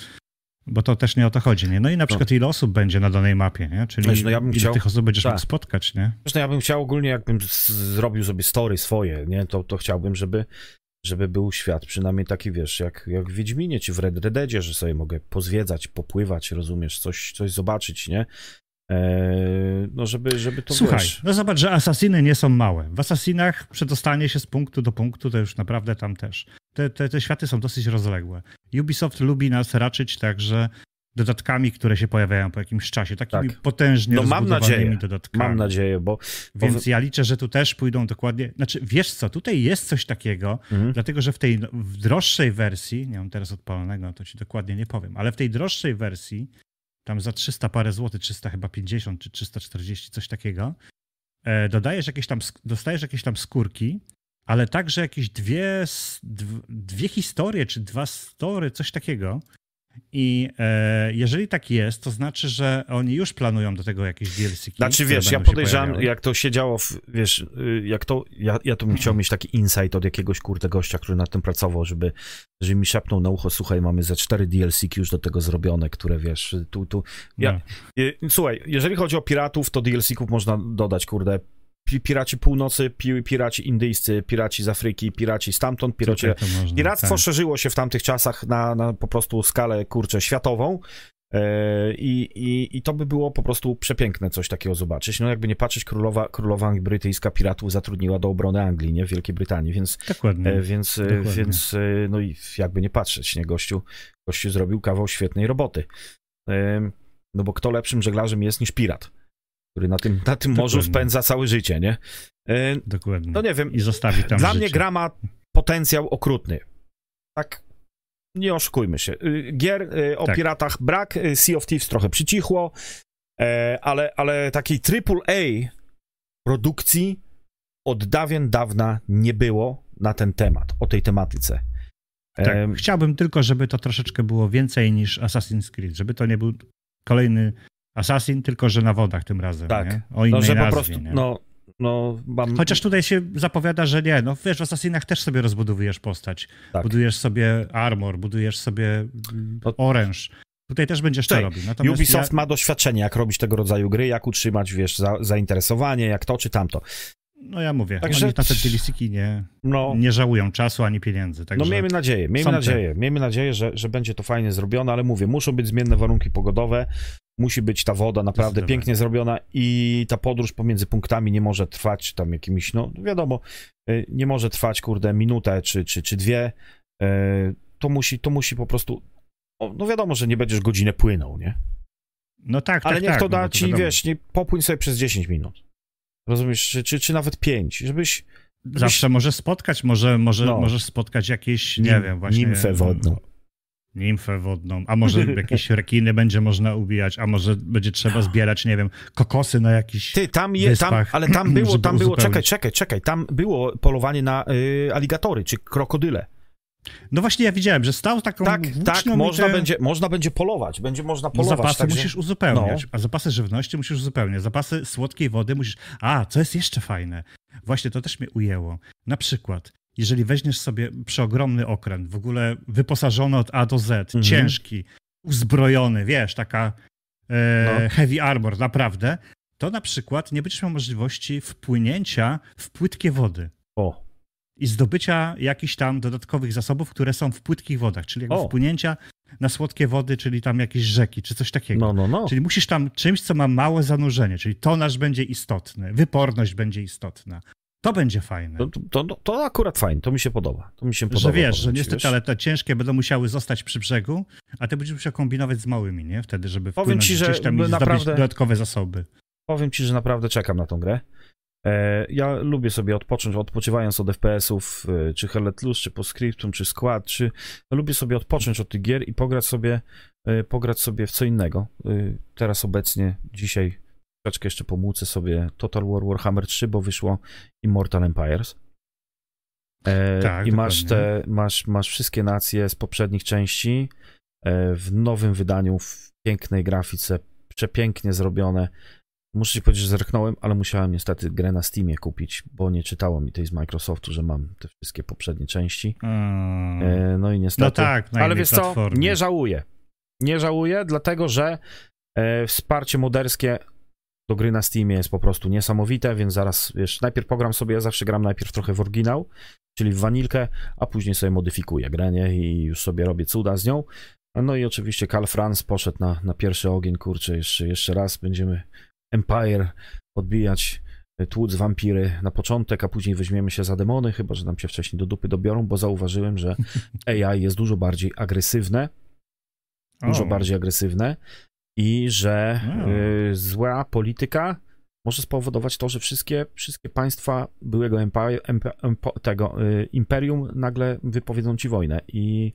bo to też nie o to chodzi, nie? No i na przykład ile osób będzie na danej mapie, nie? Czyli Wiesz, no ja bym ile chciał- tych osób będziesz tak. mógł spotkać, nie? Zresztą ja bym chciał ogólnie, jakbym zrobił sobie story swoje, nie? To, to chciałbym, żeby, żeby był świat przynajmniej taki, wiesz, jak, jak w Wiedźminie czy w Red Deadzie, że sobie mogę pozwiedzać, popływać, rozumiesz, coś, coś zobaczyć, nie? Eee, no żeby, żeby to, Słuchaj, wiesz... no zobacz, że asasiny nie są małe. W asasinach przedostanie się z punktu do punktu to już naprawdę tam też. Te, te, te światy są dosyć rozległe. Ubisoft lubi nas raczyć także dodatkami, które się pojawiają po jakimś czasie, takimi Tak. potężnie No mam nadzieję, dodatkami. Mam nadzieję, bo... Więc ja liczę, że tu też pójdą dokładnie. Znaczy, wiesz co, tutaj jest coś takiego, Mhm. dlatego że w tej w droższej wersji, nie mam teraz odpalonego, to ci dokładnie nie powiem, ale w tej droższej wersji, tam za 300 parę złotych, 300 chyba 50 czy 340, coś takiego, e, dodajesz jakieś tam, dostajesz jakieś tam skórki, ale także jakieś dwie, dwie historie, czy dwa story, coś takiego. I e, jeżeli tak jest, to znaczy, że oni już planują do tego jakieś DLC. Znaczy wiesz, ja podejrzewam, jak to się działo, w, wiesz, y, jak to, ja, ja to bym chciał mieć taki insight od jakiegoś kurde gościa, który nad tym pracował, żeby, żeby mi szepnął na ucho, słuchaj, mamy ze cztery DLC już do tego zrobione, które wiesz, tu, tu, ja, No. y, słuchaj, jeżeli chodzi o piratów, to DLC-ków można dodać, kurde, piraci północy, pi, piraci indyjscy, piraci z Afryki, piraci stamtąd, piraci... Można, Piractwo tak. szerzyło się w tamtych czasach na, na po prostu skalę, kurczę, światową. E, I, i, I to by było po prostu przepiękne coś takiego zobaczyć. No jakby nie patrzeć, królowa, królowa brytyjska piratów zatrudniła do obrony Anglii, nie? W Wielkiej Brytanii, więc, Dokładnie. e, więc, e, Dokładnie. więc no i jakby nie patrzeć, nie? Gościu, gościu zrobił kawał świetnej roboty. No bo kto lepszym żeglarzem jest niż pirat, który na tym, na tym morzu spędza całe życie, nie? E, Dokładnie. No nie wiem, I zostawi tam dla życie. mnie gra ma potencjał okrutny. Tak, nie oszukujmy się. Y, Gier y, o Tak. piratach brak, y, Sea of Thieves trochę przycichło, e, ale, ale takiej AAA produkcji od dawien dawna nie było na ten temat, o tej tematyce. Tak. Em, Chciałbym tylko, żeby to troszeczkę było więcej niż Assassin's Creed, żeby to nie był kolejny Assassin, tylko że na wodach tym razem. Tak. Nie? O innej no, że nazwie, po prostu, nie? no, no, mam, Chociaż tutaj się zapowiada, że nie. No wiesz, w Assassinach też sobie rozbudowujesz postać. Tak. Budujesz sobie armor, budujesz sobie No- oręż. Tutaj też będziesz to robił. Natomiast Ubisoft ja, ma doświadczenie, jak robić tego rodzaju gry, jak utrzymać, wiesz, za, zainteresowanie, jak to czy tamto. No ja mówię, Także- oni na te DLC nie, No, nie żałują czasu ani pieniędzy. Także No miejmy nadzieję, miejmy te- nadzieję, miejmy nadzieję, że, że będzie to fajnie zrobione, ale mówię, muszą być zmienne warunki pogodowe, musi być ta woda naprawdę pięknie zrobiona i ta podróż pomiędzy punktami nie może trwać tam jakimiś, no wiadomo, y, nie może trwać, kurde, minutę czy, czy, czy dwie, y, to musi, to musi po prostu, no wiadomo, że nie będziesz godzinę płynął, nie? no tak, Ale tak, niech tak, to no da bo ci, wiadomo. wiesz, nie popłyń sobie przez 10 minut. Rozumiesz, czy, czy, czy nawet 5, żebyś... Zawsze możesz spotkać, może, może No. możesz spotkać jakieś, nie Nim- wiem, właśnie... nimfę wodną. Nimfę wodną, a może jakieś rekiny będzie można ubijać, a może będzie trzeba zbierać, nie wiem, kokosy na jakiś... Ty, tam je, tam, wyspach, ale tam było, tam było, czekaj, uzupełnić. czekaj, czekaj, tam było polowanie na y, aligatory czy krokodyle. No właśnie ja widziałem, że stał taką Tak, tak, można te... będzie, można będzie polować, będzie można No polować. zapasy także- musisz uzupełniać, No. a zapasy żywności musisz uzupełniać. Zapasy słodkiej wody musisz... A, co jest jeszcze fajne? Właśnie to też mnie ujęło. Na przykład, jeżeli weźmiesz sobie przeogromny okręt, w ogóle wyposażony od A do Z, Mhm. ciężki, uzbrojony, wiesz, taka e, No. heavy armor, naprawdę, to na przykład nie będziesz miał możliwości wpłynięcia w płytkie wody O, i zdobycia jakichś tam dodatkowych zasobów, które są w płytkich wodach, czyli jakby O. wpłynięcia na słodkie wody, czyli tam jakieś rzeki, czy coś takiego. no, no, no. Czyli musisz tam czymś, co ma małe zanurzenie, czyli tonaż będzie istotny, wyporność będzie istotna. To będzie fajne. To, to, to, to akurat fajnie, to mi się podoba. To mi się podoba. że wiesz, że niestety, wiesz. ale te ciężkie będą musiały zostać przy brzegu, a ty będziesz musiał kombinować z małymi, nie? Wtedy, żeby Powiem ci, że gdzieś tam naprawdę- dodatkowe zasoby. Powiem ci, że naprawdę czekam na tą grę. E, ja lubię sobie odpocząć, odpoczywając od FPS-ów, e, czy Helletlus, czy Postscriptum, czy Squad, czy... Lubię sobie odpocząć od tych gier i pograć sobie, e, pograć sobie w co innego. E, teraz obecnie, dzisiaj troszeczkę jeszcze pomłucę sobie Total War Warhammer 3, bo wyszło Immortal Empires. E, Tak, I masz, dokładnie. te, masz, masz wszystkie nacje z poprzednich części e, w nowym wydaniu, w pięknej grafice, przepięknie zrobione. Muszę ci powiedzieć, że zerknąłem, ale musiałem niestety grę na Steamie kupić, bo nie czytało mi tej z Microsoftu, że mam te wszystkie poprzednie części. Mm. E, no i niestety. no tak, na ale wiesz co, platformie. nie żałuję. Nie żałuję, dlatego że e, wsparcie moderskie do gry na Steamie jest po prostu niesamowite, więc zaraz, wiesz, najpierw pogram sobie, ja zawsze gram najpierw trochę w oryginał, czyli w wanilkę, a później sobie modyfikuję grę, nie? I już sobie robię cuda z nią. No i oczywiście Karl Franz poszedł na, na pierwszy ogień, kurczę, jeszcze, jeszcze raz będziemy Empire odbijać, e, tłuc wampiry na początek, a później weźmiemy się za demony, chyba, że nam się wcześniej do dupy dobiorą, bo zauważyłem, że AI jest dużo bardziej agresywne, dużo O. bardziej agresywne i że O. y, zła polityka może spowodować to, że wszystkie, wszystkie państwa byłego empire, emp, tego y, imperium nagle wypowiedzą ci wojnę i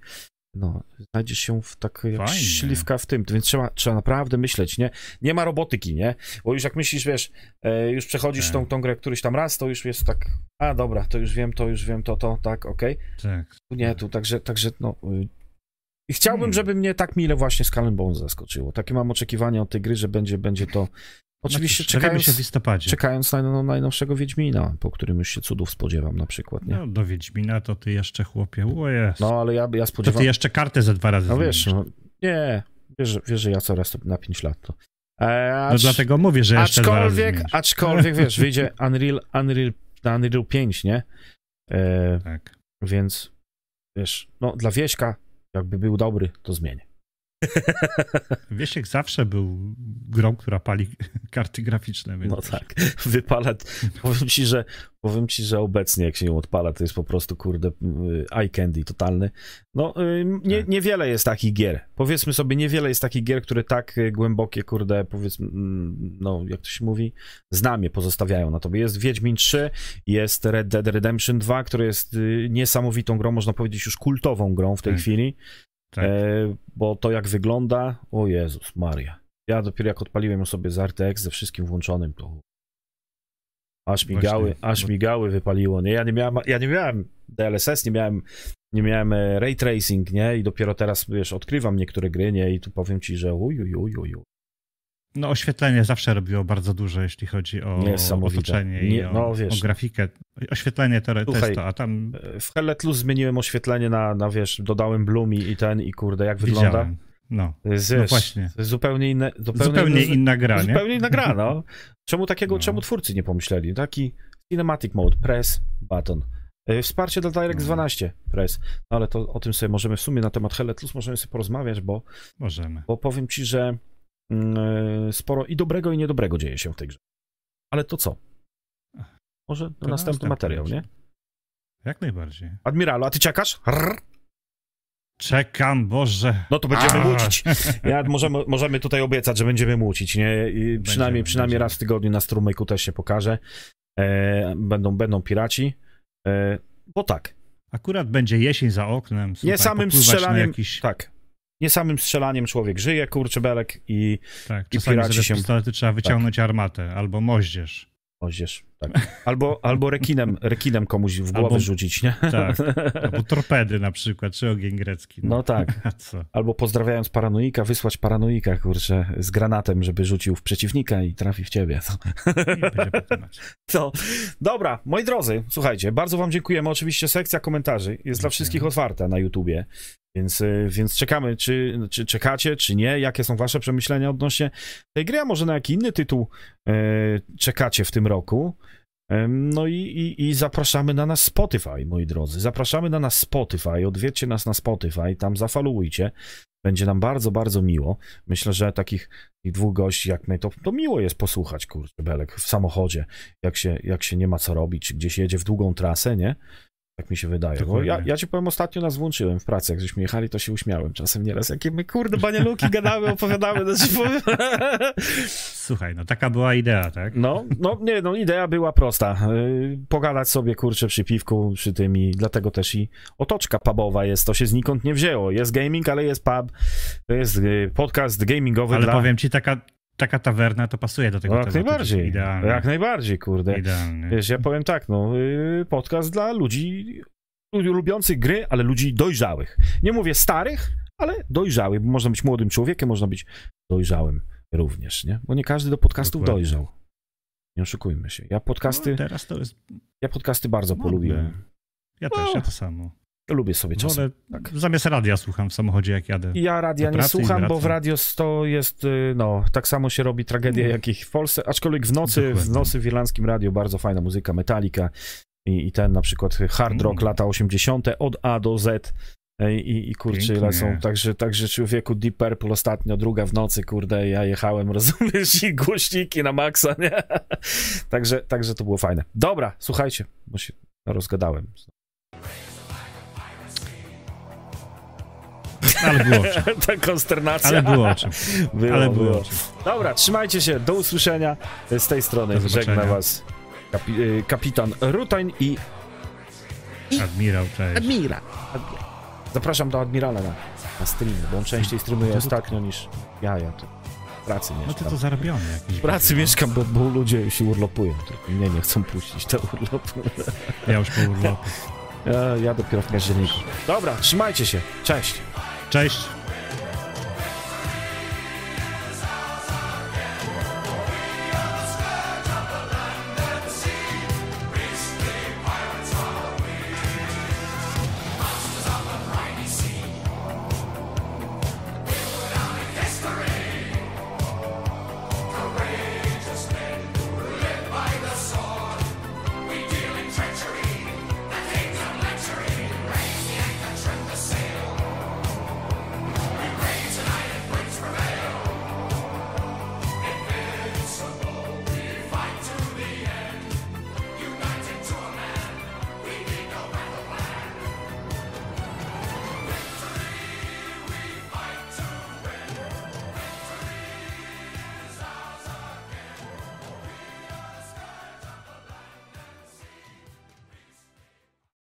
no, znajdziesz się w tak jak Fajnie. śliwka w tym, więc trzeba, trzeba naprawdę myśleć, nie? Nie ma robotyki, nie? Bo już jak myślisz, wiesz, e, już przechodzisz Tak. tą, tą grę któryś tam raz, to już jest tak, a dobra, to już wiem, to już wiem, to, to, tak, okej. Tak. Tu nie, tu także, także no. I chciałbym, Hmm. żeby mnie tak mile właśnie Skull Bones zaskoczyło. Takie mam oczekiwania od tej gry, że będzie, będzie to. Oczywiście no czekając, się w listopadzie. czekając na no, najnowszego Wiedźmina, po którym już się cudów spodziewam na przykład, nie? No do Wiedźmina to ty jeszcze chłopie, o jest. No, ale ja, ja to spodziewam... ty jeszcze kartę ze dwa razy No wiesz, no, nie, wiesz, że- wiesz, że ja coraz to na 5 lat to E, No acz- dlatego mówię, że jeszcze dwa razy aczkolwiek, aczkolwiek, wiesz, wyjdzie Unreal, Unreal, na Unreal 5, nie? E, Tak. więc, wiesz, no dla Wieśka, jakby był dobry, to zmienię. Wiesiek zawsze był grą, która pali karty graficzne. Więc No tak, wypala. Powiem ci, że powiem ci, że obecnie jak się ją odpala, to jest po prostu kurde y, eye candy totalny. No y, nie, Tak. niewiele jest takich gier. Powiedzmy sobie, niewiele jest takich gier, które tak y, głębokie, kurde, powiedzmy, mm, no jak to się mówi, znamie pozostawiają na tobie. Jest Wiedźmin 3, jest Red Dead Redemption 2, które jest niesamowitą grą, można powiedzieć już kultową grą w tej Tak. chwili. Tak. E, bo to jak wygląda, o Jezus Maria. Ja dopiero jak odpaliłem ją sobie z RTX ze wszystkim włączonym, to aż Właśnie, migały, aż bo- migały wypaliło, nie? Ja nie miałem, ja nie miałem DLSS, nie miałem, nie miałem e, ray tracing, nie? I dopiero teraz, wiesz, odkrywam niektóre gry, nie? I tu powiem ci, że uj, uj, uj, uj, uj. No oświetlenie zawsze robiło bardzo dużo, jeśli chodzi o otoczenie i Nie- o, no, wiesz. o grafikę. Oświetlenie to, to Słuchaj, jest to, a tam E, W Hell Let Loose zmieniłem oświetlenie na, na, wiesz, dodałem Bloomi i ten, i kurde, jak wygląda? widziałem. No, To jest, no wiesz, właśnie. to zupełnie inne, zupełnie, Zupełnie inne, inna gra, nie? Zupełnie inna gra, no. Czemu takiego, No. czemu twórcy nie pomyśleli? Taki cinematic mode, press, button. E, Wsparcie dla DirectX No. 12, press. No ale to o tym sobie możemy w sumie na temat Hell Let Loose możemy sobie porozmawiać, bo, Możemy. bo powiem ci, że sporo i dobrego i niedobrego dzieje się w tej grze. Ale to co? Może To na następny materiał, nie? Jak najbardziej. Admiralu, a ty czekasz? Rrr. Czekam, Boże. No to będziemy A. mucić. Ja, możemy, możemy tutaj obiecać, że będziemy mucić, nie? I przynajmniej, przynajmniej będziemy. raz w tygodniu na strumyku też się pokaże. E, będą, będą piraci. E, bo tak, Akurat będzie jesień za oknem. Słuchaj, nie samym strzelaniem, Jakiś, tak, nie samym strzelaniem człowiek żyje, kurczę belek i tak, i czasami piraci zamiast się- pistolety trzeba wyciągnąć armatę albo moździerz. moździerz, tak. Albo, albo rekinem, rekinem komuś w głowę Albo- rzucić, nie? Tak. Albo torpedy na przykład, czy ogień grecki. No tak. A co? Albo pozdrawiając paranoika, wysłać paranoika, kurczę, z granatem, żeby rzucił w przeciwnika i trafi w ciebie. I temacie. To, dobra, moi drodzy, słuchajcie, bardzo wam dziękujemy. Oczywiście sekcja komentarzy jest dla wszystkich otwarta na YouTubie, więc, y, więc czekamy, czy, czy czekacie, czy nie, jakie są wasze przemyślenia odnośnie tej gry, a może na jaki inny tytuł e, czekacie w tym roku. Em, No i, i, i zapraszamy na nas Spotify, moi drodzy. Zapraszamy na nas Spotify, odwiedźcie nas na Spotify, tam zafalujcie. Będzie nam bardzo, bardzo miło. Myślę, że takich dwóch gości jak my, to, to miło jest posłuchać, kurczę, Belek, w samochodzie, jak się, jak się nie ma co robić, gdzieś jedzie w długą trasę, nie? Tak mi się wydaje. Bo Dokładnie. ja, ja ci powiem, ostatnio nas włączyłem w pracy, jak żeśmy jechali, to się uśmiałem czasem nieraz. Jakie my, kurde, banialuki gadały, opowiadały. No, powiem. Słuchaj, no taka była idea, tak? No, no nie, no idea była prosta. Yy, pogadać sobie, kurczę, przy piwku, przy tym i dlatego też i otoczka pubowa jest, to się znikąd nie wzięło. Jest gaming, ale jest pub, to jest yy, podcast gamingowy Ale dla... powiem ci, taka, taka tawerna to pasuje do tego No, jak tematu. najbardziej, jak najbardziej, kurde. Idealnie. Wiesz, ja powiem tak, no, yy, podcast dla ludzi, ludzi lubiących gry, ale ludzi dojrzałych. Nie mówię starych, ale dojrzałych, bo można być młodym człowiekiem, można być dojrzałym również, nie? Bo nie każdy do podcastów Dokładnie. dojrzał. Nie oszukujmy się. Ja podcasty, No, teraz to jest... ja podcasty bardzo Modne. polubiłem. Ja No. też, ja to samo. Lubię sobie czasem. Wolę, tak. Zamiast radia słucham w samochodzie, jak jadę. Ja radia nie słucham, bo w radio to jest, y, no, tak samo się robi tragedia, No. jak i w Polsce, aczkolwiek w nocy, w Dokładnie. nocy w irlandzkim radio bardzo fajna muzyka, Metallica i, i ten na przykład hard rock Mm. lata 80. od A do Z y, i, i kurczę, Pięknie. lecą, także, także człowieku Deep Purple ostatnio, druga w nocy, kurde, ja jechałem, rozumiesz, i głośniki na maksa, nie? Także, także to było fajne. Dobra, słuchajcie, bo się rozgadałem. Ale było o czym. Ta konsternacja. Ale było o czym. Było, Ale było było. o czym. Dobra, trzymajcie się, do usłyszenia. Z tej strony żegna was kapi y, kapitan Rutań i Admirał, cześć. Admira. Admira. Zapraszam do Admirala na, na streamy, bo on częściej streamuje No to- ostatnio niż ja, ja tu w pracy No ty mieszkam. to zarobiony jakiś. W pracy mieszkam, bo, bo ludzie się urlopują, tylko mnie nie chcą puścić do urlopu. Ja już po urlopie. Ja, ja dopiero w październiku. Dobra, trzymajcie się, cześć. Cześć.